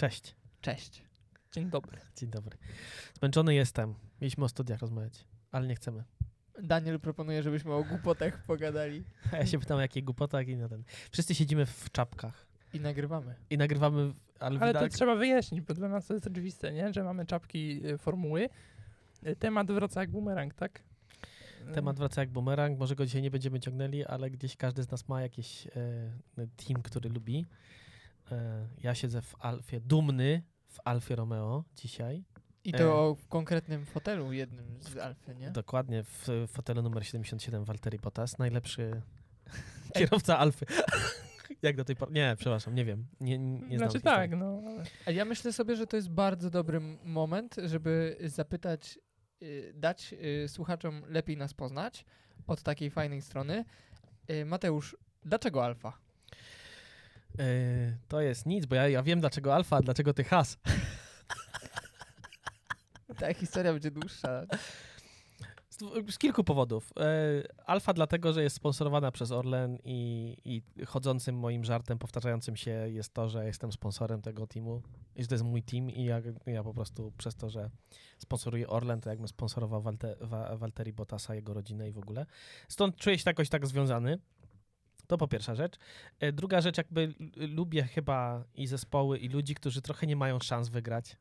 Cześć. Cześć. Dzień dobry. Dzień dobry. Zmęczony jestem. Mieliśmy o studiach rozmawiać, ale nie chcemy. Daniel proponuje, żebyśmy o głupotach pogadali. A ja się pytam, jakie głupotach i na ten. Wszyscy siedzimy w czapkach I nagrywamy. i nagrywamy, ale, Ale to trzeba wyjaśnić, bo dla nas to jest oczywiste, nie? że mamy czapki y, formuły. Y, Temat wraca jak bumerang, tak? Y, temat wraca jak bumerang. Może go dzisiaj nie będziemy ciągnęli, ale gdzieś każdy z nas ma jakiś e, team, który lubi. E, ja siedzę w Alfie, dumny w Alfie Romeo dzisiaj. I E. to w konkretnym fotelu jednym z Alfy, nie? Dokładnie w fotelu numer 77 Walteri Bottas, najlepszy kierowca Alfy. Jak do tej pory? Nie, przepraszam, nie wiem. Nie, nie znam Znaczy historii. tak, no. ale- A ja myślę sobie, że to jest bardzo dobry moment, żeby zapytać, y, dać y, słuchaczom lepiej nas poznać od takiej fajnej strony. Y, Mateusz, dlaczego Alfa? E, to jest nic, bo ja, ja wiem dlaczego Alfa, a dlaczego ty Has. Ta historia będzie dłuższa. Z, z kilku powodów. E, Alfa dlatego, że jest sponsorowana przez Orlen i, i chodzącym moim żartem, powtarzającym się jest to, że jestem sponsorem tego teamu i że to jest mój team i ja, ja po prostu przez to, że sponsoruję Orlen, to jakbym sponsorował Walte, Wa, Walteri Bottasa, jego rodzinę i w ogóle. Stąd czuję się jakoś tak związany. To po pierwsza rzecz. E, Druga rzecz, jakby lubię chyba i zespoły, i ludzi, którzy trochę nie mają szans wygrać.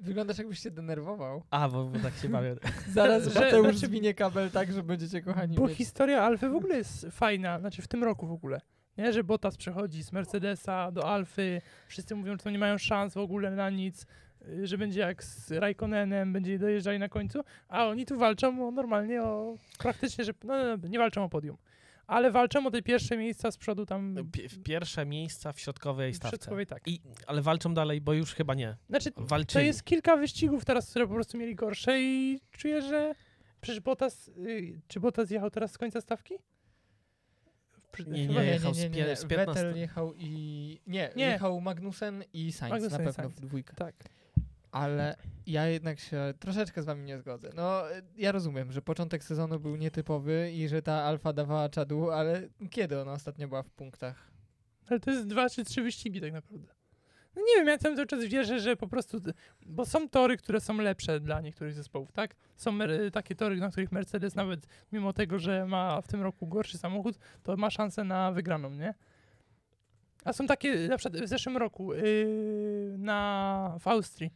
Wyglądasz jakbyś się denerwował. A, bo, bo tak się bawię. Zaraz Że- Mateusz znaczy- zwinie kabel tak, że będziecie kochani Bo mieć. historia Alfy w ogóle jest fajna, znaczy w tym roku w ogóle. Nie, że Bottas przechodzi z Mercedesa do Alfy, wszyscy mówią, że to nie mają szans w ogóle na nic, y, że będzie jak z Raikkonenem, będzie dojeżdżali na końcu, a oni tu walczą o, normalnie o praktycznie, że no, no, no, nie walczą o podium, ale walczą o te pierwsze miejsca z przodu tam w pierwsze miejsca w środkowej w stawce. środkowej, tak. I, ale walczą dalej, bo już chyba nie. Znaczy, to Walczyli. jest kilka wyścigów teraz, które po prostu mieli gorsze i czuję, że przecież Bottas, y, czy Bottas jechał teraz z końca stawki? Przy- Nie, chyba nie, jechał z pie- z 15. Vettel jechał i... Nie, Nie. jechał Magnussen i Sainz Magnussen na i pewno Sainz. w dwójkę. Tak. Ale ja jednak się troszeczkę z wami nie zgodzę. No, ja rozumiem, że początek sezonu był nietypowy i że ta alfa dawała czadu, ale kiedy ona ostatnio była w punktach? Ale to jest dwa czy trzy wyścigi tak naprawdę. No nie wiem, ja cały czas wierzę, że po prostu, bo są tory, które są lepsze dla niektórych zespołów, tak? Są takie tory, na których Mercedes nawet mimo tego, że ma w tym roku gorszy samochód, to ma szansę na wygraną, nie? A są takie, na przykład w zeszłym roku yy, na, w Austrii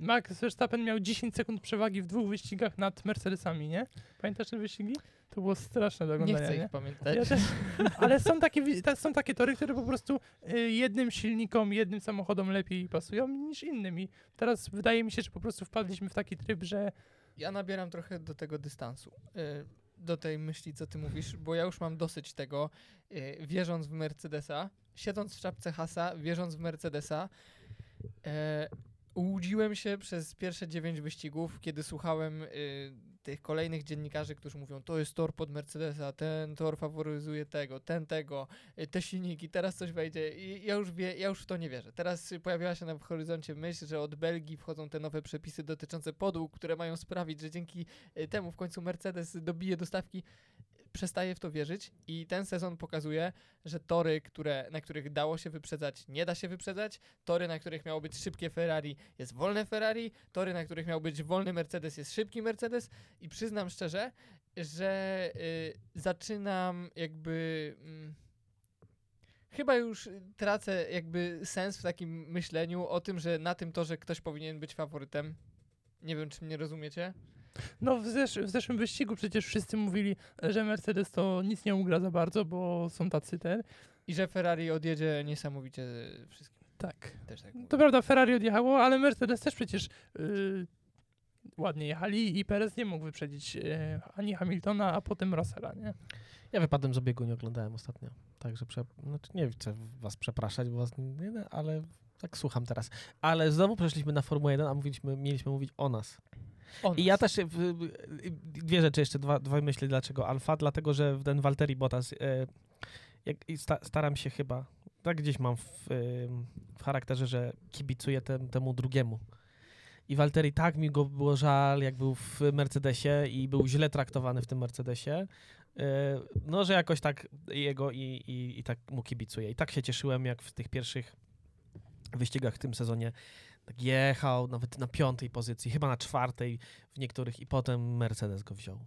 Max Verstappen miał 10 sekund przewagi w dwóch wyścigach nad Mercedesami, nie? Pamiętasz te wyścigi? To było straszne do Nie oglądania, chcę nie? ich pamiętać. Ja też, ale są takie, ta- są takie tory, które po prostu y, jednym silnikom, jednym samochodom lepiej pasują niż innym. I teraz wydaje mi się, że po prostu wpadliśmy w taki tryb, że Ja nabieram trochę do tego dystansu. y, Do tej myśli, co ty mówisz, bo ja już mam dosyć tego, y, wierząc w Mercedesa, siedząc w czapce Hasa, wierząc w Mercedesa, łudziłem się przez pierwsze dziewięć wyścigów, kiedy słuchałem y, tych kolejnych dziennikarzy, którzy mówią, to jest tor pod Mercedesa, ten tor faworyzuje tego, ten tego, y, te silniki, teraz coś wejdzie i ja już, wie, ja już w to nie wierzę. Teraz pojawiła się na horyzoncie myśl, że od Belgii wchodzą te nowe przepisy dotyczące podłóg, które mają sprawić, że dzięki y, temu w końcu Mercedes dobije dostawki. Przestaję w to wierzyć i ten sezon pokazuje, że tory, które, na których dało się wyprzedzać, nie da się wyprzedzać. Tory, na których miało być szybkie Ferrari, jest wolne Ferrari. Tory, na których miał być wolny Mercedes, jest szybki Mercedes. I przyznam szczerze, że y, zaczynam jakby. Mm, chyba już tracę jakby sens w takim myśleniu o tym, że na tym torze ktoś powinien być faworytem. Nie wiem, czy mnie rozumiecie. No w, zesz- w zeszłym wyścigu przecież wszyscy mówili, że Mercedes to nic nie ugra za bardzo, bo są tacy ten. I że Ferrari odjedzie niesamowicie wszystkim. Tak. Też tak mówię. To prawda, Ferrari odjechało, ale Mercedes też przecież y, ładnie jechali i Perez nie mógł wyprzedzić y, ani Hamiltona, a potem Russella, nie? Ja wypadłem z obiegu, nie oglądałem ostatnio. Także prze... znaczy nie chcę was przepraszać, bo was nie, nie, ale tak słucham teraz. Ale znowu przeszliśmy na Formułę 1, a mówiliśmy, mieliśmy mówić o nas. I ja też dwie rzeczy jeszcze, dwa, dwa myśli dlaczego Alfa, dlatego że ten Walteri Bottas e, jak, sta, staram się chyba, tak gdzieś mam w, w charakterze, że kibicuję tem, temu drugiemu. I Walteri tak mi go było żal, jak był w Mercedesie i był źle traktowany w tym Mercedesie, e, no że jakoś tak jego i, i, i tak mu kibicuję. I tak się cieszyłem, jak w tych pierwszych wyścigach w tym sezonie tak jechał nawet na piątej pozycji, chyba na czwartej w niektórych i potem Mercedes go wziął.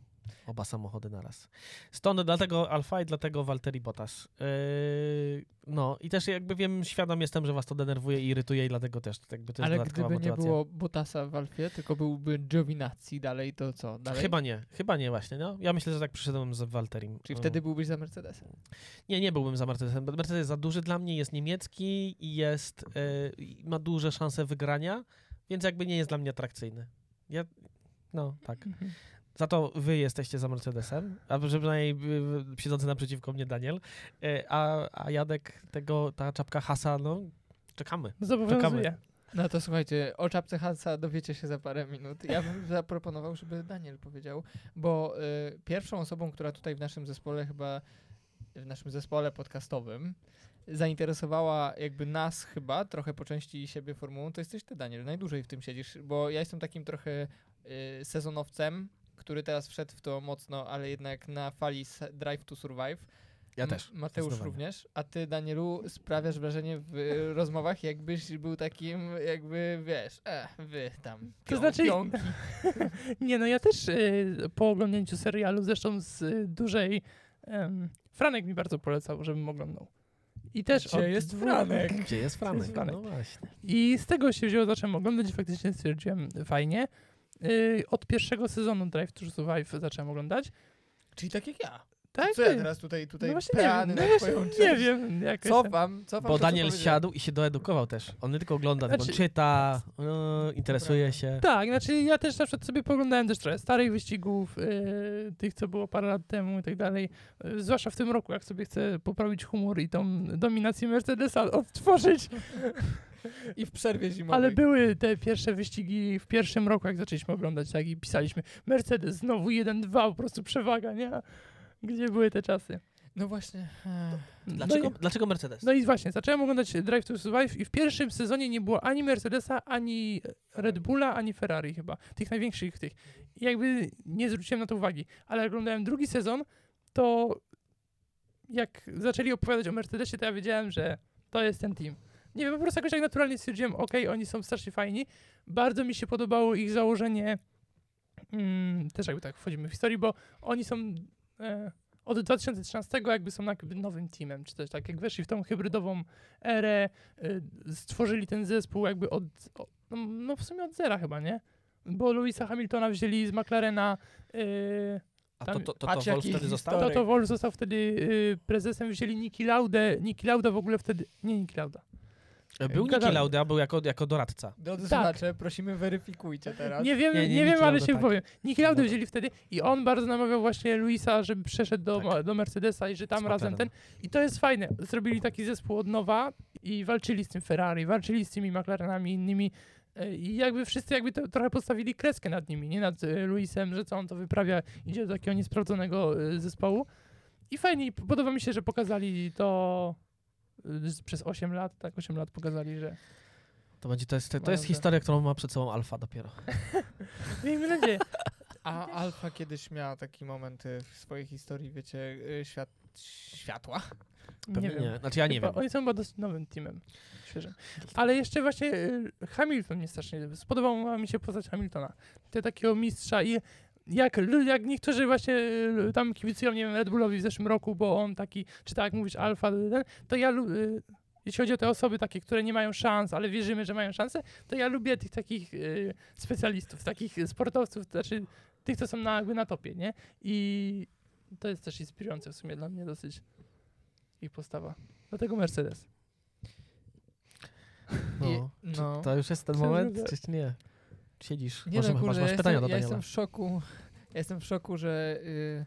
Oba samochody naraz. Stąd dlatego Alfa i dlatego Valtteri Bottas. Yy, no i też jakby wiem, świadom jestem, że was to denerwuje i irytuje i dlatego też jakby to jest Ale gdyby nie motywacja. było Bottasa w Alfie, tylko byłby Giovinazzi dalej, to co? Dalej? Chyba nie, chyba nie właśnie, no. Ja myślę, że tak przyszedłem z Walterim. Czyli wtedy byłbyś za Mercedesem. Nie, nie byłbym za Mercedesem. Mercedes jest za duży dla mnie, jest niemiecki i jest, yy, ma duże szanse wygrania, więc jakby nie jest dla mnie atrakcyjny. Ja, no tak. Za to wy jesteście za Mercedesem, a przynajmniej y, siedzący naprzeciwko mnie Daniel, y, a, a Jadek tego, ta czapka Hasa, no czekamy. Zobowiązuję. No to słuchajcie, o czapce Hansa dowiecie się za parę minut. Ja bym zaproponował, żeby Daniel powiedział, bo y, pierwszą osobą, która tutaj w naszym zespole chyba, w naszym zespole podcastowym zainteresowała jakby nas chyba, trochę po części siebie formułą, to jesteś ty Daniel, najdłużej w tym siedzisz, bo ja jestem takim trochę y, sezonowcem, który teraz wszedł w to mocno, ale jednak na fali Drive to Survive. Ja też. Mateusz również. A ty, Danielu, sprawiasz wrażenie w y, rozmowach, jakbyś był takim, jakby wiesz, e, wy tam. To pią- znaczy- Pionki. Nie, no ja też y, po oglądnięciu serialu, zresztą z y, dużej... em, Franek mi bardzo polecał, żebym oglądał. I też Gdzie jest dwóch- Franek? Gdzie jest Franek? Franek? No właśnie. I z tego się wzięło, zacząłem oglądać i faktycznie stwierdziłem, fajnie. Y, od pierwszego sezonu Drive to Survive zacząłem oglądać. Czyli tak jak ja. Tak? Co ja teraz tutaj, tutaj no właśnie nie wiem, na no twoją nie wiem. Jak Cofam, cofam. Bo to, Daniel siadł i się doedukował też. On nie tylko ogląda, tylko on Znaczy- czyta, y, interesuje się. Tak, znaczy ja też na przykład sobie poglądałem też trochę starych wyścigów, y, tych co było parę lat temu i tak dalej. Y, zwłaszcza w tym roku, jak sobie chcę poprawić humor i tą dominację Mercedesa odtworzyć. I w przerwie zimowej. Ale były te pierwsze wyścigi w pierwszym roku, jak zaczęliśmy oglądać, tak i pisaliśmy Mercedes znowu 1-2, po prostu przewaga, nie? Gdzie były te czasy? No właśnie. ech. Dlaczego, No i, dlaczego Mercedes? no i właśnie, zacząłem oglądać Drive to Survive i w pierwszym sezonie nie było ani Mercedesa, ani Red Bulla, ani Ferrari chyba. Tych największych tych. I jakby nie zwróciłem na to uwagi. Ale jak oglądałem drugi sezon, to jak zaczęli opowiadać o Mercedesie, to ja wiedziałem, że to jest ten team. Nie wiem, po prostu jakoś tak naturalnie stwierdziłem, okej, oni są strasznie fajni. Bardzo mi się podobało ich założenie, mm, też jakby tak wchodzimy w historię, bo oni są e, od 2013 jakby są jakby nowym teamem, czy coś tak, jak weszli w tą hybrydową erę, e, stworzyli ten zespół jakby od, o, no, no w sumie od zera chyba, nie? Bo Louisa Hamiltona wzięli z McLarena, e, A tam- to, to, to, to Wolf wtedy został? historia. Toto Wolff został wtedy y, prezesem, wzięli Niki Laudę. Niki Lauda w ogóle wtedy, nie Niki Lauda. Był Gada- Niki Lauda, był jako, jako doradca. Drodzy słuchacze, prosimy weryfikujcie teraz. Nie wiem, Nie, nie, nie, wiem, ale Lauda, się tak. powiem. Niki Laudę No wzięli wtedy i on bardzo namawiał właśnie Luisa, żeby przeszedł do, Tak. do Mercedesa i że tam razem ten. I to jest fajne. Zrobili taki zespół od nowa i walczyli z tym Ferrari, walczyli z tymi McLarenami innymi. y, I jakby wszyscy jakby to, trochę postawili kreskę nad nimi, nie nad y, Luisem, że co on to wyprawia, idzie do takiego niesprawdzonego zespołu. I fajnie, podoba mi się, że pokazali to przez 8 lat, tak 8 lat pokazali, że To, będzie, to, jest, to jest te- historia, którą ma przed sobą Alfa dopiero. miejmy nadzieję. A Alfa kiedyś miała taki moment y, w swojej historii, wiecie, y, świat, światła. Nie Pewnie wiem. nie. Znaczy ja nie Chyba wiem. Oni są chyba dosyć nowym teamem. Świeżym. Ale jeszcze właśnie y, Hamilton mnie strasznie spodobał mi się postać Hamiltona. To takiego mistrza i jak, jak niektórzy właśnie y, tam kibicują, nie wiem, Red Bullowi w zeszłym roku, bo on taki, czy tak jak mówisz, alfa, to ja y, jeśli chodzi o te osoby takie, które nie mają szans, ale wierzymy, że mają szansę, to ja lubię tych takich y, specjalistów, takich sportowców, to znaczy tych, co są na, jakby na topie, nie? I to jest też inspirujące w sumie dla mnie dosyć ich postawa. Dlatego Mercedes. No. I- Czy no. To już jest ten moment, czy nie? Siedzisz, Nie może no, masz, kurde, masz ja pytania jestem, do ja Daniela. jestem w szoku. Ja jestem w szoku, że y,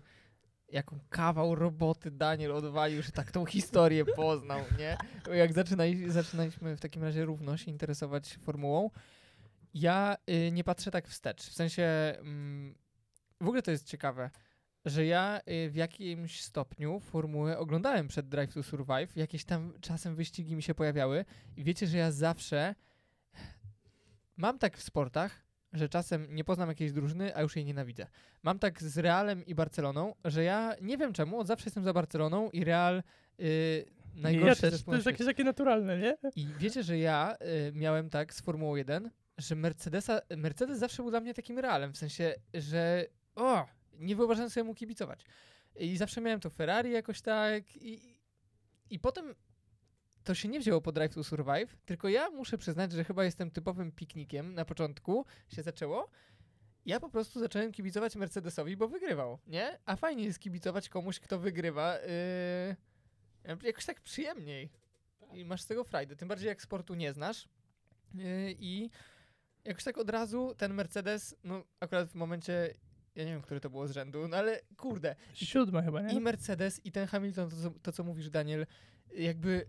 jaką kawał roboty Daniel odwalił, że tak tą historię poznał, nie? Jak zaczynali, zaczynaliśmy w takim razie równo się interesować formułą, ja y, nie patrzę tak wstecz. W sensie, mm, w ogóle to jest ciekawe, że ja y, w jakimś stopniu formułę oglądałem przed Drive to Survive, jakieś tam czasem wyścigi mi się pojawiały i wiecie, że ja zawsze mam tak w sportach, że czasem nie poznam jakiejś drużyny, a już jej nienawidzę. Mam tak z Realem i Barceloną, że ja nie wiem czemu, od zawsze jestem za Barceloną i Real y, najgorszy ja też, to jest jakieś takie naturalne, nie? I wiecie, że ja y, miałem tak z Formułą 1, że Mercedesa, Mercedes zawsze był dla mnie takim realem, w sensie, że o, nie wyobrażałem sobie mu kibicować. I zawsze miałem to Ferrari jakoś tak i, i potem to się nie wzięło po Drive to Survive, tylko ja muszę przyznać, że chyba jestem typowym piknikiem. Na początku się zaczęło. Ja po prostu zacząłem kibicować Mercedesowi, bo wygrywał, nie? A fajnie jest kibicować komuś, kto wygrywa. Yy, jakoś tak przyjemniej. I masz z tego frajdę. Tym bardziej jak sportu nie znasz. Yy, I jakoś tak od razu ten Mercedes, no akurat w momencie, ja nie wiem, który to było z rzędu, no ale kurde, Siódma chyba, nie? i Mercedes, i ten Hamilton, to, to co mówisz, Daniel, jakby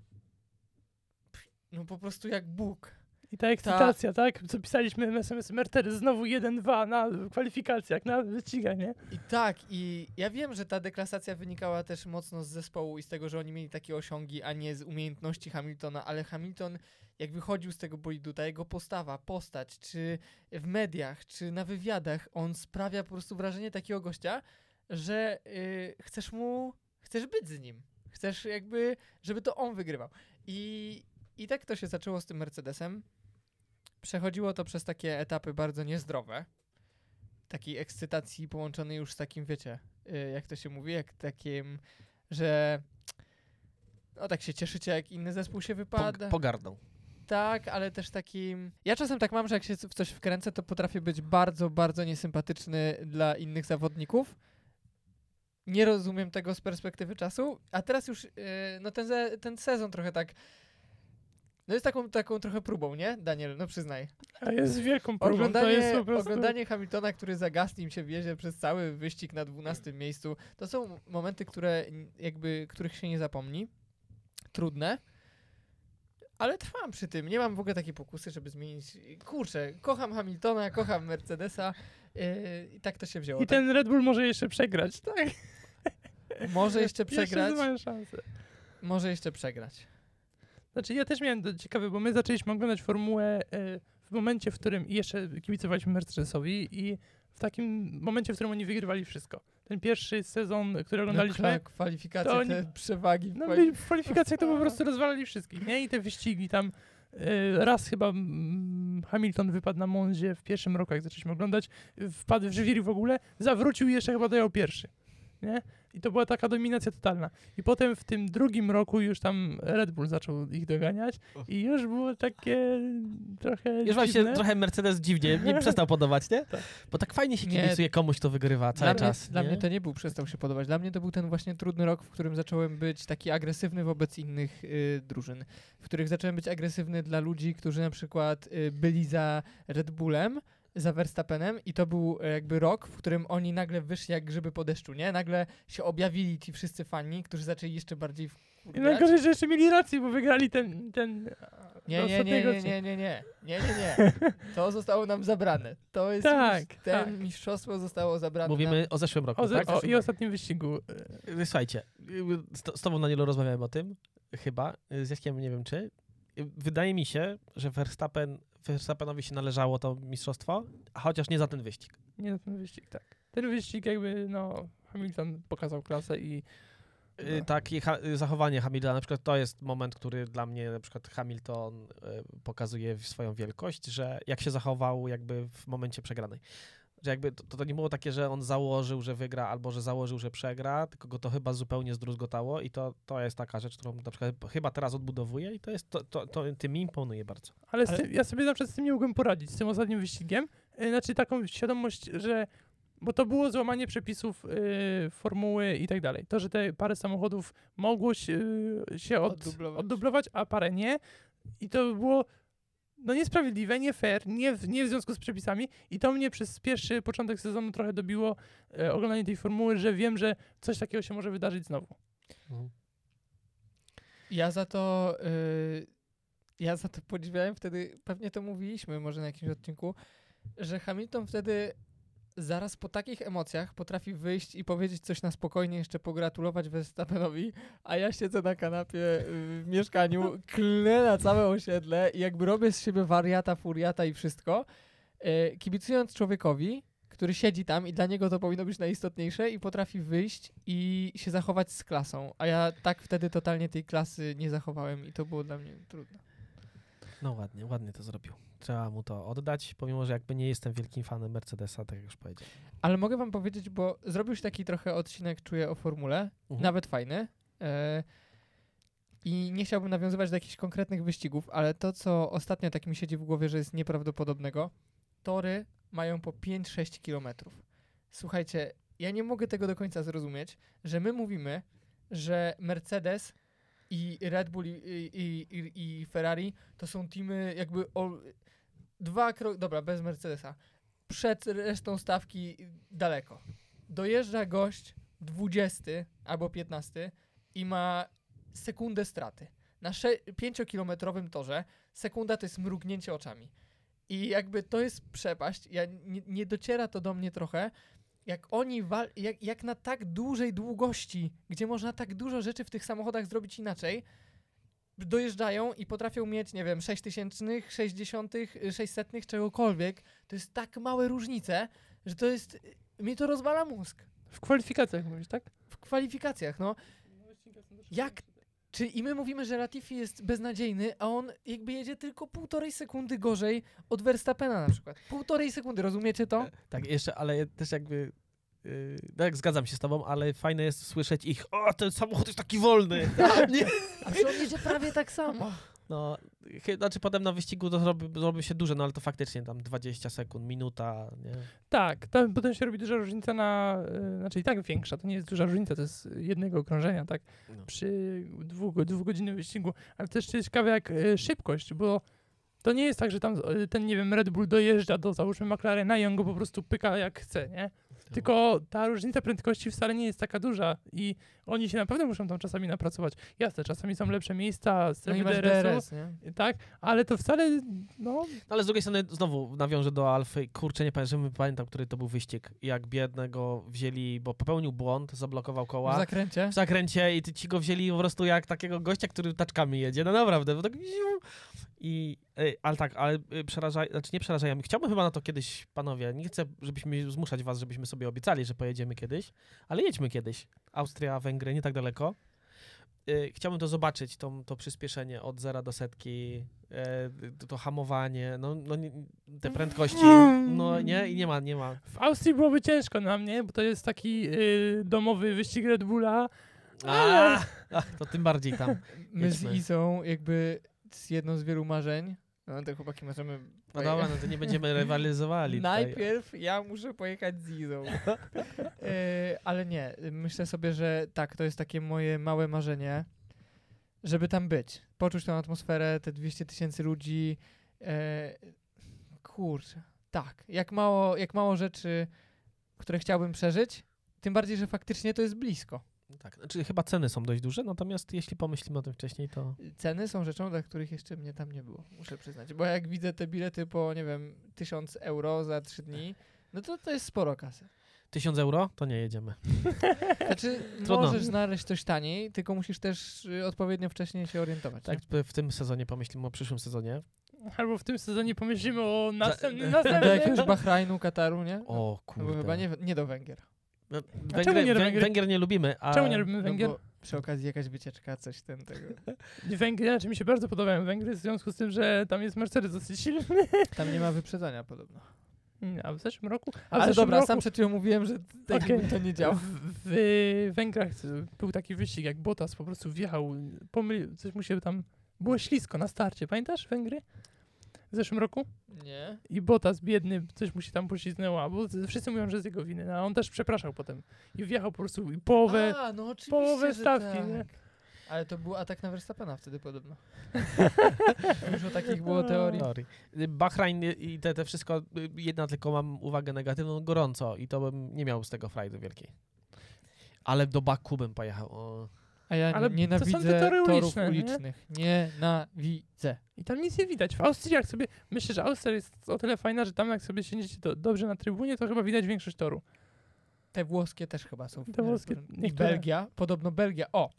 no po prostu jak Bóg. I ta ekscytacja, tak? Co pisaliśmy SMS Mercedes znowu 1-2 na kwalifikacjach, na wyścigach, nie? I tak, i ja wiem, że ta deklasacja wynikała też mocno z zespołu i z tego, że oni mieli takie osiągi, a nie z umiejętności Hamiltona, ale Hamilton, jak wychodził z tego bolidu, ta jego postawa, postać, czy w mediach, czy na wywiadach, on sprawia po prostu wrażenie takiego gościa, że y, chcesz mu, chcesz być z nim. Chcesz jakby, żeby to on wygrywał. I, I tak to się zaczęło z tym Mercedesem. Przechodziło to przez takie etapy bardzo niezdrowe. Takiej ekscytacji połączonej już z takim, wiecie, y, jak to się mówi, jak takim, że no tak się cieszycie, jak inny zespół się wypada. Pog- pogardą. Tak, ale też takim. Ja czasem tak mam, że jak się w coś wkręcę, to potrafię być bardzo, bardzo niesympatyczny dla innych zawodników. Nie rozumiem tego z perspektywy czasu, a teraz już yy, no ten, ten sezon trochę tak. No jest taką, taką trochę próbą, nie, Daniel? No przyznaj. A jest wielką próbą, Oglądanie, jest po prostu... oglądanie Hamiltona, który za Gaslim się wiezie przez cały wyścig na 12 miejscu, to są momenty, które jakby, których się nie zapomni. Trudne. Ale trwam przy tym. Nie mam w ogóle takiej pokusy, żeby zmienić. Kurczę, kocham Hamiltona, kocham Mercedesa. Yy, I tak to się wzięło. I ten Red Bull może jeszcze przegrać, tak? Tak, może jeszcze przegrać. Jeszcze mają szansę. Może jeszcze przegrać. Znaczy ja też miałem ciekawe, bo my zaczęliśmy oglądać formułę e, w momencie, w którym jeszcze kibicowaliśmy Mercedesowi i w takim momencie, w którym oni wygrywali wszystko. Ten pierwszy sezon, który oglądaliśmy, No, kwalifikacje, to oni- te przewagi. w no byli w kwalifikacjach to po prostu rozwalali wszystkich, nie? I te wyścigi tam e, raz chyba mm, Hamilton wypadł na Monzie w pierwszym roku, jak zaczęliśmy oglądać, wpadł w żywiri w ogóle, zawrócił i jeszcze chyba dojał pierwszy, nie? I to była taka dominacja totalna. I potem w tym drugim roku już tam Red Bull zaczął ich doganiać i już było takie trochę Już dziwne. trochę Mercedes dziwnie nie przestał podobać, nie? Tak. Bo tak fajnie się kibicuje komuś, kto wygrywa cały dla czas. Mnie, dla nie? mnie to nie był, przestał się podobać. Dla mnie to był ten właśnie trudny rok, w którym zacząłem być taki agresywny wobec innych y, drużyn. W których zacząłem być agresywny dla ludzi, którzy na przykład y, byli za Red Bullem, za Verstappenem i to był e, jakby rok, w którym oni nagle wyszli jak grzyby po deszczu, nie? Nagle się objawili ci wszyscy fani, którzy zaczęli jeszcze bardziej I najgorzej, że jeszcze mieli rację, bo wygrali ten, ten Nie, nie, nie, nie, nie, nie, nie, nie, nie, nie. To zostało nam zabrane. To jest Tak, już, ten tak. mistrzostwo zostało zabrane. Mówimy o zeszłym roku, O, tak? o, I ostatnim wyścigu. e, Słuchajcie, y, z, to- z tobą Danielu rozmawiałem o tym, chyba, y, z Jaskiem nie wiem czy. Y, Wydaje mi się, że Verstappen, Verstappenowi się należało to mistrzostwo, a chociaż nie za ten wyścig. Nie na ten wyścig, tak. Ten wyścig jakby, no, Hamilton pokazał klasę i Y, No. Takie ha- y, zachowanie Hamiltona, na przykład to jest moment, który dla mnie na przykład Hamilton y, pokazuje swoją wielkość, że jak się zachował jakby w momencie przegranej. Że jakby to, to nie było takie, że on założył, że wygra, albo że założył, że przegra, tylko go to chyba zupełnie zdruzgotało i to, to jest taka rzecz, którą na przykład chyba teraz odbudowuje i to jest, to, to, to tym mi imponuje bardzo. Ale, Ale- tym, ja sobie na przykład z tym nie mogłem poradzić, z tym ostatnim wyścigiem. E, Znaczy taką świadomość, że. Bo to było złamanie przepisów y, formuły i tak dalej. To, że te parę samochodów mogło się, się od, Oddublować. oddublować, a parę nie. I to było no niesprawiedliwe, nie fair, nie w, nie w związku z przepisami. I to mnie przez pierwszy początek sezonu trochę dobiło e, oglądanie tej formuły, że wiem, że coś takiego się może wydarzyć znowu. Ja za to. y, ja za to podziwiałem wtedy, pewnie to mówiliśmy może na jakimś odcinku, że Hamilton wtedy zaraz po takich emocjach potrafi wyjść i powiedzieć coś na spokojnie, jeszcze pogratulować Verstappenowi, a ja siedzę na kanapie y, w mieszkaniu, klnę na całe osiedle i jakby robię z siebie wariata, furiata i wszystko, y, kibicując człowiekowi, który siedzi tam i dla niego to powinno być najistotniejsze i potrafi wyjść i się zachować z klasą. A ja tak wtedy totalnie tej klasy nie zachowałem i to było dla mnie trudne. No ładnie, ładnie to zrobił. Trzeba mu to oddać, pomimo, że jakby nie jestem wielkim fanem Mercedesa, tak jak już powiedziałem. Ale mogę wam powiedzieć, bo zrobił się taki trochę odcinek, czuję, o formule, Mhm. nawet fajny. E, I nie chciałbym nawiązywać do jakichś konkretnych wyścigów, ale to, co ostatnio tak mi siedzi w głowie, że jest nieprawdopodobnego, tory mają po 5-6 kilometrów. Słuchajcie, ja nie mogę tego do końca zrozumieć, że my mówimy, że Mercedes i Red Bull i, i, i, i Ferrari to są teamy jakby o, dwa kroki, dobra, bez Mercedesa, przed resztą stawki daleko. Dojeżdża gość 20 albo 15 i ma sekundę straty. Na 5-kilometrowym torze sekunda to jest mrugnięcie oczami. I jakby to jest przepaść. Ja, nie, nie dociera to do mnie trochę. Jak oni wal- jak, jak na tak dużej długości, gdzie można tak dużo rzeczy w tych samochodach zrobić inaczej, dojeżdżają i potrafią mieć, nie wiem, 6000, 60, 600, czegokolwiek. To jest tak małe różnice, że to jest. Mi to rozwala mózg. W kwalifikacjach mówisz, tak? W kwalifikacjach, no. Jak czy i my mówimy, że Latifi jest beznadziejny, a on jakby jedzie tylko półtorej sekundy gorzej od Verstappena na przykład. Półtorej sekundy, rozumiecie to? Tak, jeszcze, ale też jakby. Yy, no jak zgadzam się z tobą, ale fajne jest słyszeć ich. O, ten samochód jest taki wolny. nie. A jedzie prawie tak samo. No, znaczy potem na wyścigu to zrobi, zrobi się duże, no ale to faktycznie tam 20 sekund, minuta, nie? Tak, tam potem się robi duża różnica na, y, znaczy i tak większa, to nie jest duża różnica, to jest jednego okrążenia, tak, No. przy dwugo, dwugodzinnym wyścigu, ale też jest ciekawe jak y, szybkość, bo to nie jest tak, że tam y, ten, nie wiem, Red Bull dojeżdża do, załóżmy, McLarena i on go po prostu pyka jak chce, nie? Tylko ta różnica prędkości wcale nie jest taka duża i oni się naprawdę muszą tam czasami napracować. Jasne, czasami są lepsze miejsca, No strefy DRS-u, DRS, tak, ale to wcale, no, No, ale z drugiej strony znowu nawiążę do Alfy. Kurczę, nie pamiętam, żebym pamiętał, który to był wyścig. Jak biednego wzięli, bo popełnił błąd, zablokował W koła. zakręcie. w zakręcie i ty ci go wzięli po prostu jak takiego gościa, który taczkami jedzie. No naprawdę, bo tak. I, ej, ale tak, ale y, przeraża, znaczy nie przerażają. Chciałbym chyba na to kiedyś, panowie, nie chcę, żebyśmy zmuszać was, żebyśmy sobie obiecali, że pojedziemy kiedyś, ale jedźmy kiedyś. Austria, Węgry, nie tak daleko. Y, Chciałbym to zobaczyć, to, to przyspieszenie od zera do setki, e, to, hamowanie, no, no nie, te prędkości, no nie, i nie ma, nie ma. w Austrii byłoby ciężko na mnie, bo to jest taki y, domowy wyścig Red Bulla, A, a, to tym bardziej tam. My z. Izą jakby z jedną z wielu marzeń, no te chłopaki możemy... No dobra, no to nie będziemy rywalizowali. Najpierw ja muszę pojechać z Izą. e, ale nie, myślę sobie, że tak, to jest takie moje małe marzenie, żeby tam być. Poczuć tę atmosferę, te 200 tysięcy ludzi. E, kurczę, tak. Jak mało, jak mało rzeczy, które chciałbym przeżyć, tym bardziej, że faktycznie to jest blisko. Tak, znaczy chyba ceny są dość duże, natomiast jeśli pomyślimy o tym wcześniej, to Ceny są rzeczą, dla których jeszcze mnie tam nie było, muszę przyznać. Bo jak widzę te bilety po, nie wiem, 1000 euro za 3 dni, no to to jest sporo kasy. 1000 euro, to nie jedziemy. Znaczy, Trudno. możesz znaleźć coś taniej, tylko musisz też y, odpowiednio wcześniej się orientować. Tak, nie? w tym sezonie pomyślimy o przyszłym sezonie. albo w tym sezonie pomyślimy o następnym, Do następnym. jakiegoś Bahrajnu, Kataru, nie? O No, kurde. bo chyba nie, nie do Węgier. No, czemu Węgry, nie do Wę- Węgier? Nie lubimy, a... Czemu nie lubimy No Węgier? bo przy okazji jakaś wycieczka, coś ten tego. Węgry, znaczy mi się bardzo podobają Węgry w związku z tym, że tam jest Mercedes dosyć silny. Tam nie ma wyprzedzania podobno. Nie, A w zeszłym roku? A w Ale zeszłym dobra, roku, sam przed chwilą mówiłem, że tak jakby to nie działa. W, w Węgrach był taki wyścig, jak Bottas po prostu wjechał, pomylił, coś mu się tam, było ślisko na starcie, pamiętasz Węgry? W zeszłym roku? Nie. I Bottas biedny, coś mu się tam poślizgnęło, bo wszyscy mówią, że z jego winy, no, a on też przepraszał potem. I wjechał po prostu i połowę, A, no połowę stawki, tak. nie? Ale to był atak na Verstappena wtedy podobno. Dużo takich było teorii. Teorii. Bahrain i te, te wszystko, jedna tylko mam uwagę negatywną, gorąco i to bym nie miał z tego frajdy wielkiej. Ale do Baku bym pojechał. O. A ja Ale Ale to są te nienawidzę tory torów uliczne, nie? ulicznych. Nienawidzę. I tam nic nie widać. W Austrii jak sobie, myślę, że Austria jest o tyle fajna, że tam jak sobie siedzicie do, dobrze na trybunie, to chyba widać większość toru. Te włoskie też chyba są. w Te włoskie. I. Belgia, podobno Belgia. O!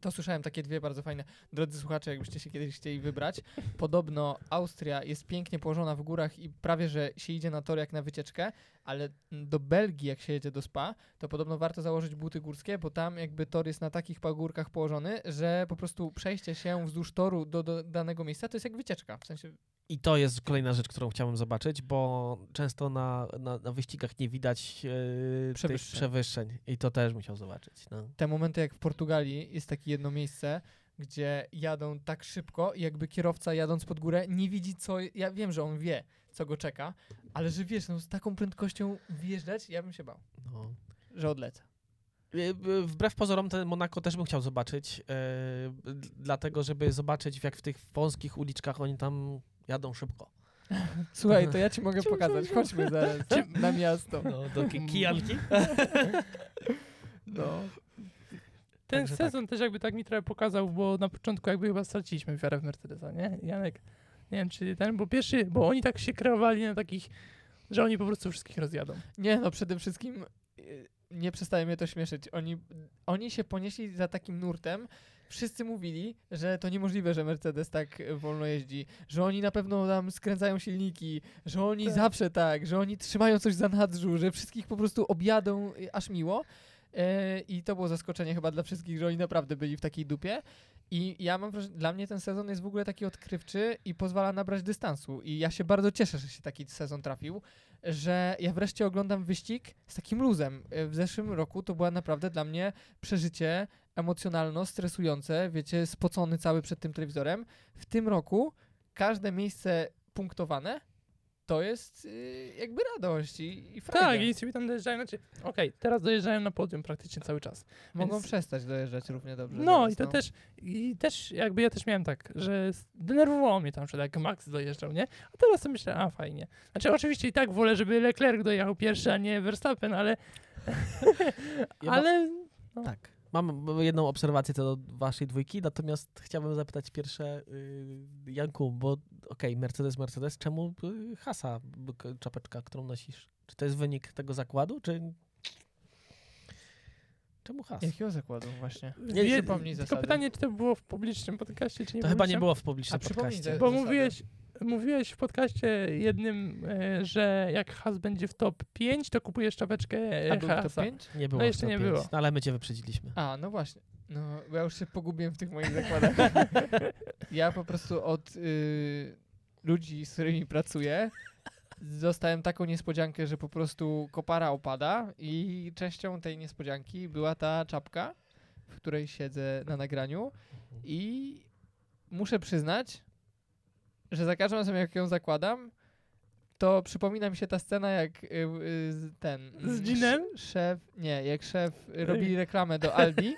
To słyszałem takie dwie bardzo fajne. Drodzy słuchacze, jakbyście się kiedyś chcieli wybrać, podobno Austria jest pięknie położona w górach i prawie, że się idzie na tor jak na wycieczkę, ale do Belgii, jak się jedzie do Spa, to podobno warto założyć buty górskie, bo tam jakby tor jest na takich pagórkach położony, że po prostu przejście się wzdłuż toru do, do danego miejsca to jest jak wycieczka. W sensie I to jest kolejna rzecz, którą chciałbym zobaczyć, bo często na, na, na wyścigach nie widać tych Przewyższeń. przewyższeń. I to też musiał zobaczyć. No. te momenty jak w Portugalii jest takie jedno miejsce, gdzie jadą tak szybko jakby kierowca jadąc pod górę nie widzi co, ja wiem, że on wie, co go czeka, ale że wiesz, no z taką prędkością wjeżdżać, ja bym się bał, No. że odlecę. E, e, Wbrew pozorom, ten Monako też bym chciał zobaczyć, d- dlatego żeby zobaczyć, jak w tych wąskich uliczkach oni tam jadą szybko. Słuchaj, to ja ci mogę pokazać, chodźmy zaraz na miasto. No, do ki- kijanki. No. Ten Także tak. sezon też jakby tak mi trochę pokazał, bo na początku jakby chyba straciliśmy wiarę w Mercedesa, nie? Janek, nie wiem czy ten, bo pierwszy, bo oni tak się kreowali na takich, że oni po prostu wszystkich rozjadą. Nie, no przede wszystkim y, nie przestaje mnie to śmieszyć. Oni, oni się ponieśli za takim nurtem. Wszyscy mówili, że to niemożliwe, że Mercedes tak wolno jeździ, że oni na pewno tam skręcają silniki, że oni Tak. zawsze tak, że oni trzymają coś za nadrzu, że wszystkich po prostu objadą y, aż miło. E, I to było zaskoczenie chyba dla wszystkich, że oni naprawdę byli w takiej dupie. I ja mam wrażenie, dla mnie ten sezon jest w ogóle taki odkrywczy i pozwala nabrać dystansu. I ja się bardzo cieszę, że się taki sezon trafił, że ja wreszcie oglądam wyścig z takim luzem. E, W zeszłym roku to była naprawdę dla mnie przeżycie emocjonalno, stresujące, wiecie, spocony cały przed tym telewizorem. W tym roku każde miejsce punktowane to jest y, jakby radość i, i frajda. Tak, i sobie tam dojeżdżają, znaczy, okej, teraz dojeżdżają na podium praktycznie cały czas. Mogą więc- przestać dojeżdżać równie dobrze. No i to też, i też jakby ja też miałem tak, że denerwowało mnie tam, przykład jak Max dojeżdżał, nie? A teraz sobie myślę, a fajnie. Znaczy oczywiście i tak wolę, żeby Leclerc dojechał pierwszy, a nie Verstappen, ale... Ale... Tak. Mam jedną obserwację co do waszej dwójki, natomiast chciałbym zapytać pierwsze y, Janku, bo okej, Mercedes, Mercedes, czemu y, Hasa, czapeczka, którą nosisz? Czy to jest wynik tego zakładu, czy... Czemu Has? Jakiego zakładu właśnie? Nie, wie- przypomnij tylko zasady. pytanie, czy to było w publicznym podcaście, czy nie To chyba nie było w publicznym A podcaście. Bo zasady. mówiłeś, mówiłeś w podcaście jednym, e, że jak Has będzie w top 5, to kupujesz czapeczkę A e, był to Hasa. 5? Nie było No w jeszcze top nie pięć. było. No, ale my cię wyprzedziliśmy. A, no właśnie. No, bo ja już się pogubiłem w tych moich zakładach. ja po prostu od y, ludzi, z którymi pracuję, dostałem taką niespodziankę, że po prostu kopara opada i częścią tej niespodzianki była ta czapka, w której siedzę na nagraniu i muszę przyznać, że za każdym razem jak ją zakładam, to przypomina mi się ta scena, jak y, y, ten... Z Ginem? sz- Szef, nie, jak szef robili reklamę do Aldi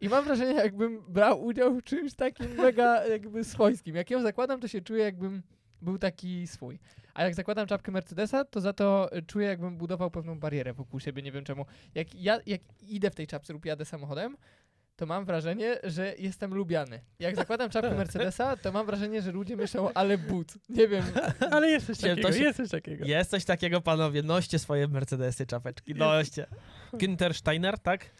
i mam wrażenie, jakbym brał udział w czymś takim mega jakby swojskim. Jak ją zakładam, to się czuję, jakbym był taki swój. A jak zakładam czapkę Mercedesa, to za to y, czuję, jakbym budował pewną barierę wokół siebie, nie wiem czemu. Jak ja jak idę w tej czapce lub jadę samochodem, to mam wrażenie, że jestem lubiany. Jak zakładam czapkę Mercedesa, to mam wrażenie, że ludzie myślą, ale but. Nie wiem. ale jest coś to takiego, się- jest coś takiego. Jest coś takiego, panowie, noście swoje Mercedesy, czapeczki, noście. Günther Steiner, tak?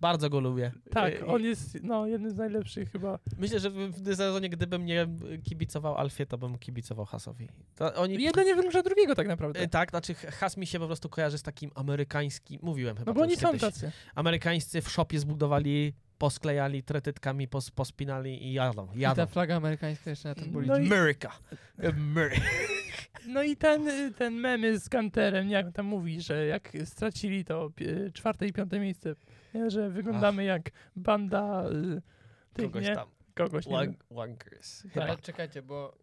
Bardzo go lubię. Tak, Y, on jest no, jednym z najlepszych chyba. Myślę, że w sezonie, gdybym nie kibicował Alfie, to bym kibicował Hasowi. To oni... Jedno nie wyklucza drugiego tak naprawdę. Y, Tak, znaczy Has mi się po prostu kojarzy z takim amerykańskim, mówiłem chyba No bo oni są tacy. Amerykańscy w szopie zbudowali, posklejali, tretytkami pos, pospinali i jadą, I jadą. ta flaga amerykańska jeszcze na tym bolidzi. No i- America. America. No i ten, ten memy z Gunterem, jak on tam mówi, że jak stracili to czwarte i piąte miejsce, nie, że wyglądamy jak banda y, tych, Kogoś nie? tam. Kogoś, nie. Wank- Wankers. Tak. Ale czekajcie, bo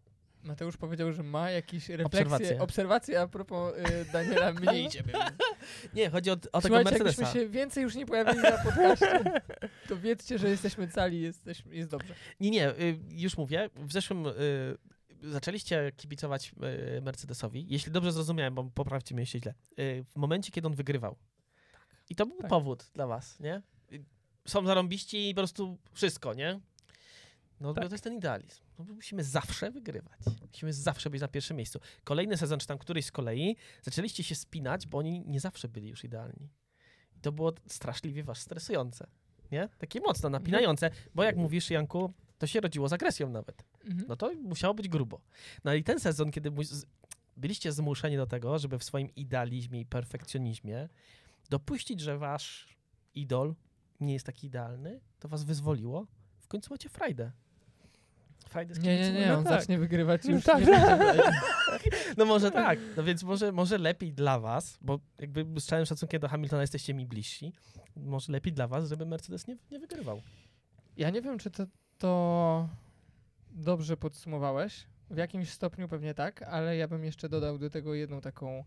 Mateusz powiedział, że ma jakieś refleksje, Obserwacje. obserwacje, a propos y, Daniela mniej ciebie. Nie, chodzi o, o tego Mercedesa. jakbyśmy się więcej już nie pojawili na podcaście, to wiedzcie, że jesteśmy cali, jesteśmy, jest dobrze. Nie, nie, y, już mówię. W zeszłym y, zaczęliście kibicować y, Mercedesowi. Jeśli dobrze zrozumiałem, bo poprawcie mnie, jeśli źle. Y, w momencie, kiedy on wygrywał. I to był Tak. powód dla was, nie? Y, Są zarąbiści i po prostu wszystko, nie? No Tak. to jest ten idealizm. No, musimy zawsze wygrywać. Musimy zawsze być na pierwszym miejscu. Kolejny sezon, czy tam któryś z kolei, zaczęliście się spinać, bo oni nie zawsze byli już idealni. I to było straszliwie was stresujące. nie? Takie mocno napinające, bo jak mówisz, Janku, to się rodziło z agresją nawet. Mhm. No to musiało być grubo. No i ten sezon, kiedy byliście zmuszeni do tego, żeby w swoim idealizmie i perfekcjonizmie dopuścić, że wasz idol nie jest taki idealny, to was wyzwoliło. W końcu macie frajdę. Frajdę z Nie, nie, nie, No on tak. zacznie wygrywać No już tak. No może tak. No więc może, może lepiej dla was, bo jakby z całym szacunkiem do Hamiltona jesteście mi bliżsi, może lepiej dla was, żeby Mercedes nie, nie wygrywał. Ja nie wiem, czy to, to dobrze podsumowałeś. W jakimś stopniu pewnie tak, ale ja bym jeszcze dodał do tego jedną taką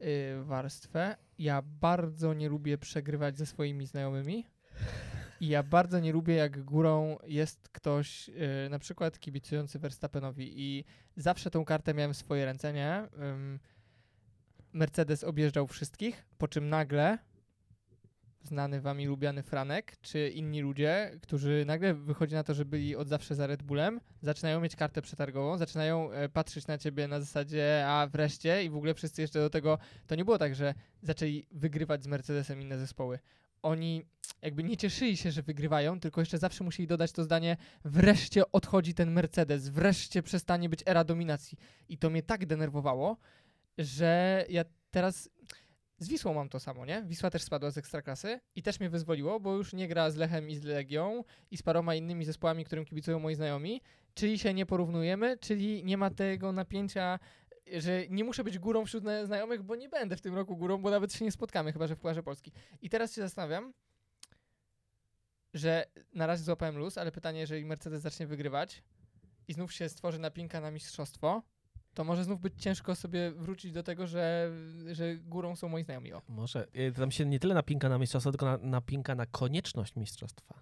y, warstwę. Ja bardzo nie lubię przegrywać ze swoimi znajomymi. I ja bardzo nie lubię, jak górą jest ktoś, y, na przykład kibicujący Verstappenowi. I zawsze tą kartę miałem w swoje ręce, nie? Ym, Mercedes objeżdżał wszystkich, po czym nagle znany wami lubiany Franek, czy inni ludzie, którzy nagle wychodzi na to, że byli od zawsze za Red Bullem, zaczynają mieć kartę przetargową, zaczynają e, patrzeć na ciebie na zasadzie, a wreszcie i w ogóle wszyscy jeszcze do tego, to nie było tak, że zaczęli wygrywać z Mercedesem inne zespoły. Oni jakby nie cieszyli się, że wygrywają, tylko jeszcze zawsze musieli dodać to zdanie, wreszcie odchodzi ten Mercedes, wreszcie przestanie być era dominacji. I to mnie tak denerwowało, że ja teraz z Wisłą mam to samo, nie? Wisła też spadła z ekstraklasy i też mnie wyzwoliło, bo już nie gra z Lechem i z Legią i z paroma innymi zespołami, którym kibicują moi znajomi, czyli się nie porównujemy, czyli nie ma tego napięcia, że nie muszę być górą wśród zna- znajomych, bo nie będę w tym roku górą, bo nawet się nie spotkamy, chyba że w Pucharze Polski. I teraz się zastanawiam, że na razie złapałem luz, ale pytanie, jeżeli Mercedes zacznie wygrywać i znów się stworzy napinka na mistrzostwo, to może znów być ciężko sobie wrócić do tego, że, że górą są moi znajomi. O. Może. Y, Tam się nie tyle napinka na mistrzostwo, tylko na, napinka na konieczność mistrzostwa.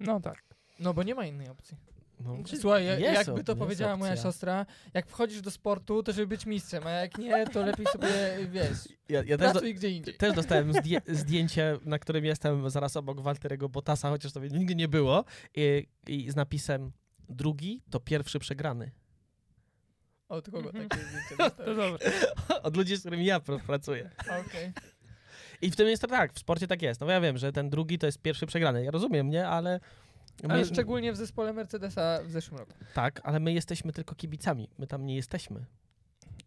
No tak. No bo nie ma innej opcji. No, Słuchaj, ja- jakby op- to powiedziała moja siostra, jak wchodzisz do sportu, to żeby być mistrzem, a jak nie, to lepiej sobie, wiesz, ja, ja też, do, pracuj gdzie indziej. też dostałem zdję, zdjęcie, na którym jestem zaraz obok Walterego Bottasa, chociaż to nigdy nie było, i, i z napisem drugi to pierwszy przegrany. Od kogo Mhm. takie zdjęcie To dostałeś? dobrze. Od ludzi, z którymi ja pr- pracuję. Okej. I w tym jest to tak, w sporcie tak jest. No ja wiem, że ten drugi to jest pierwszy przegrany. Ja rozumiem, nie? Ale... My, Ale szczególnie w zespole Mercedesa w zeszłym roku. Tak, ale my jesteśmy tylko kibicami. My tam nie jesteśmy.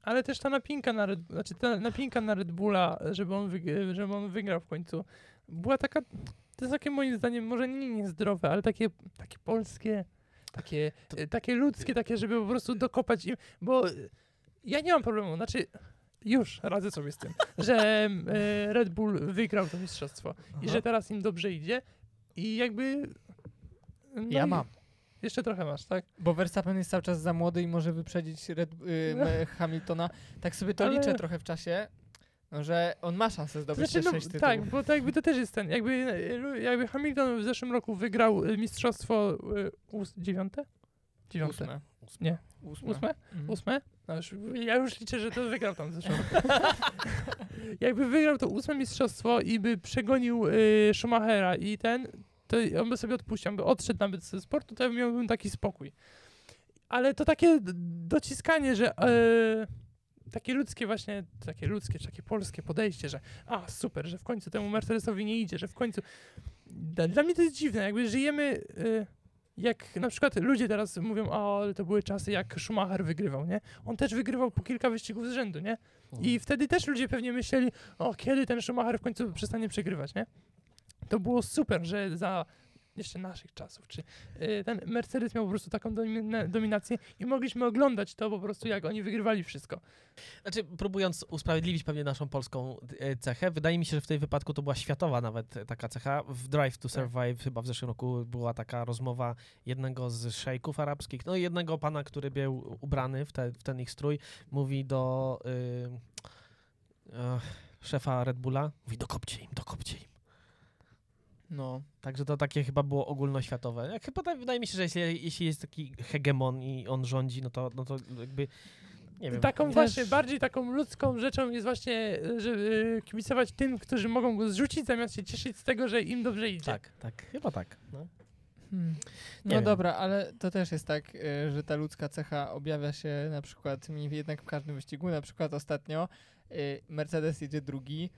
Ale też ta napinka na Red, znaczy ta napinka na Red Bulla, żeby on, wyg- żeby on wygrał w końcu, była taka, to jest takie moim zdaniem może nie niezdrowe, ale takie, takie polskie, takie, To- e, takie ludzkie, takie, żeby po prostu dokopać im, bo e, ja nie mam problemu, znaczy już radzę sobie z tym, że e, Red Bull wygrał to mistrzostwo i że teraz im dobrze idzie i jakby... no Ja mam. Jeszcze trochę masz, tak? Bo Verstappen jest cały czas za młody i może wyprzedzić Red, y, me- Hamiltona. Tak sobie to Ale- liczę trochę w czasie, no, że on ma szansę zdobyć Znaczy, no, sześć tytułów. tak, bo to jakby to też jest ten, jakby, jakby Hamilton w zeszłym roku wygrał e, mistrzostwo ós- dziewiąte? Dziewiąte. Ósme. Nie. Ósme. Ósme? Mhm. Ósme? No już, ja już liczę, że to wygrał tam w zeszłym roku. jakby wygrał to ósme mistrzostwo i by przegonił y, Schumachera i ten, to on by sobie odpuścił, on by odszedł nawet ze sportu, to ja miałbym taki spokój. Ale to takie dociskanie, że e, takie ludzkie właśnie, takie ludzkie, czy takie polskie podejście, że a super, że w końcu temu Mercedesowi nie idzie, że w końcu... Dla, dla mnie to jest dziwne, jakby żyjemy... E, jak na przykład ludzie teraz mówią, o, ale to były czasy, jak Schumacher wygrywał, nie? On też wygrywał po kilka wyścigów z rzędu, nie? I wtedy też ludzie pewnie myśleli, o, kiedy ten Schumacher w końcu przestanie przegrywać, nie? To było super, że za jeszcze naszych czasów, czy y, ten Mercedes miał po prostu taką domina- dominację i mogliśmy oglądać to po prostu, jak oni wygrywali wszystko. Znaczy, próbując usprawiedliwić pewnie naszą polską e, cechę, wydaje mi się, że w tej wypadku to była światowa nawet e, taka cecha. W Drive to Survive chyba w zeszłym roku była taka rozmowa jednego z szejków arabskich, no i jednego pana, który był ubrany w, te, w ten ich strój, mówi do y, e, szefa Red Bulla, mówi dokopcie im, dokopcie im. No. Także to takie chyba było ogólnoświatowe. Jak chyba tak, wydaje mi się, że jeśli, jeśli jest taki hegemon i on rządzi, no to, no to jakby nie wiem. taką Też- właśnie, bardziej taką ludzką rzeczą jest właśnie, y, że y, kibicować tym, którzy mogą go zrzucić, zamiast się cieszyć z tego, że im dobrze idzie. Tak, tak, chyba tak. No. Hmm. No dobra, ale to też jest tak, y, że ta ludzka cecha objawia się na przykład mi jednak w każdym wyścigu. Na przykład ostatnio y, Mercedes jedzie drugi,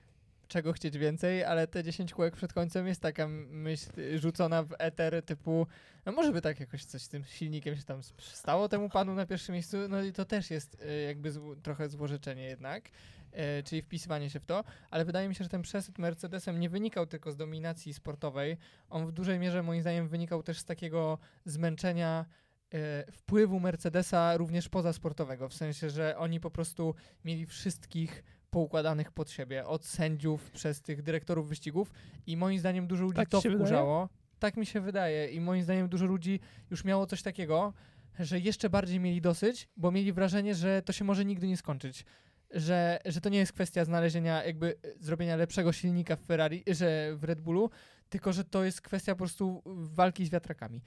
czego chcieć więcej, ale te 10 kółek przed końcem jest taka myśl rzucona w eter typu, no może by tak jakoś coś z tym silnikiem się tam stało temu panu na pierwszym miejscu, no i to też jest y, jakby zł- trochę złożeczenie jednak, y, czyli wpisywanie się w to, ale wydaje mi się, że ten przesyt Mercedesem nie wynikał tylko z dominacji sportowej, on w dużej mierze moim zdaniem wynikał też z takiego zmęczenia e, wpływu Mercedesa również pozasportowego, w sensie, że oni po prostu mieli wszystkich poukładanych pod siebie, od sędziów przez tych dyrektorów wyścigów i moim zdaniem dużo ludzi Tak to się wydaje? wkurzało. Tak mi się wydaje i moim zdaniem dużo ludzi już miało coś takiego, że jeszcze bardziej mieli dosyć, bo mieli wrażenie, że to się może nigdy nie skończyć. Że, że to nie jest kwestia znalezienia, jakby e, zrobienia lepszego silnika w Ferrari, że w Red Bullu, tylko że to jest kwestia po prostu walki z wiatrakami.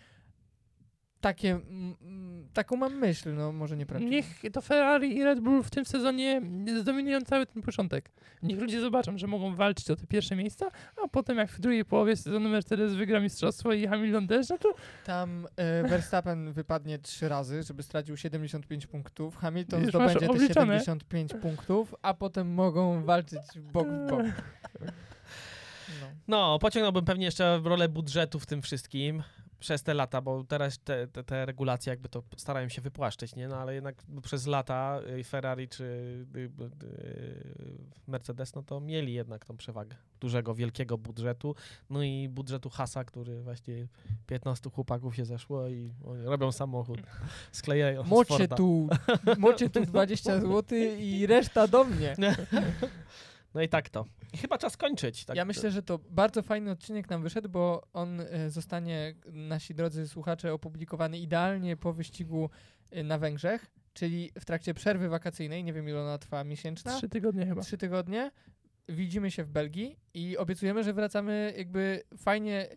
Takie, taką mam myśl, no może nieprawdziwą. Niech to Ferrari i Red Bull w tym sezonie zdominują cały ten początek. Niech ludzie zobaczą, że mogą walczyć o te pierwsze miejsca, a potem jak w drugiej połowie sezonu Mercedes wygra mistrzostwo i Hamilton też, no to Tam e, Verstappen wypadnie trzy razy, żeby stracił 75 punktów. Hamilton Już zdobędzie te obliczone. 75 punktów, a potem mogą walczyć bok w bok. No. No, pociągnąłbym pewnie jeszcze rolę budżetu w tym wszystkim przez te lata, bo teraz te, te, te regulacje jakby to starają się wypłaszczyć, nie? No ale jednak przez lata y, Ferrari czy y, y, Mercedes, no to mieli jednak tą przewagę dużego, wielkiego budżetu, no i budżetu Hasa, który właśnie 15 chłopaków się zeszło i robią samochód, sklejają Mocie tu, mocie tu 20 zł i reszta do mnie. No i tak to. I chyba czas kończyć. Tak Ja myślę, że to bardzo fajny odcinek nam wyszedł, bo on e, zostanie, nasi drodzy słuchacze, opublikowany idealnie po wyścigu e, na Węgrzech, czyli w trakcie przerwy wakacyjnej, nie wiem ile ona trwa, miesięczna? trzy tygodnie chyba. trzy tygodnie. Widzimy się w Belgii i obiecujemy, że wracamy jakby fajnie.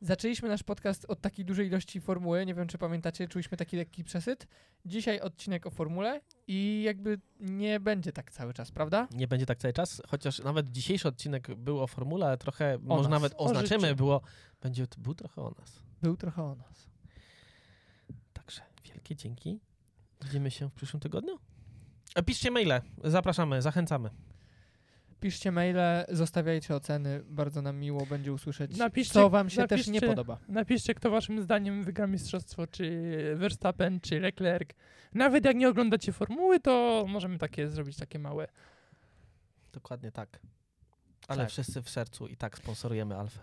Zaczęliśmy nasz podcast od takiej dużej ilości formuły. Nie wiem, czy pamiętacie, czuliśmy taki lekki przesyt. Dzisiaj odcinek o formule i jakby nie będzie tak cały czas, prawda? Nie będzie tak cały czas, chociaż nawet dzisiejszy odcinek był o formule, ale trochę, może nas, nawet o oznaczymy, życiu. było, będzie, był trochę o nas. Był trochę o nas. Także wielkie dzięki. Widzimy się w przyszłym tygodniu. E, Piszcie maile, zapraszamy, zachęcamy. Piszcie maile, zostawiajcie oceny. Bardzo nam miło będzie usłyszeć, Napiszcie- co wam się też nie napiszcie- podoba. Napiszcie, kto waszym zdaniem wygra mistrzostwo, czy Verstappen, czy Leclerc. Nawet jak nie oglądacie formuły, to możemy takie zrobić takie małe. Dokładnie tak. Ale Tak. wszyscy w sercu i tak sponsorujemy Alfę.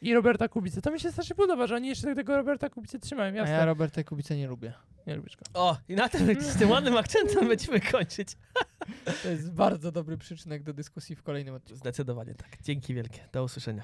I Roberta Kubicy. To mi się strasznie podoba, że oni jeszcze tego Roberta Kubicy trzymają. A Jasne. ja Roberta Kubica nie lubię. Nie lubisz go. O, i na tym, z tym ładnym akcentem będziemy kończyć. To jest bardzo dobry przyczynek do dyskusji w kolejnym odcinku. Zdecydowanie tak. Dzięki wielkie. Do usłyszenia.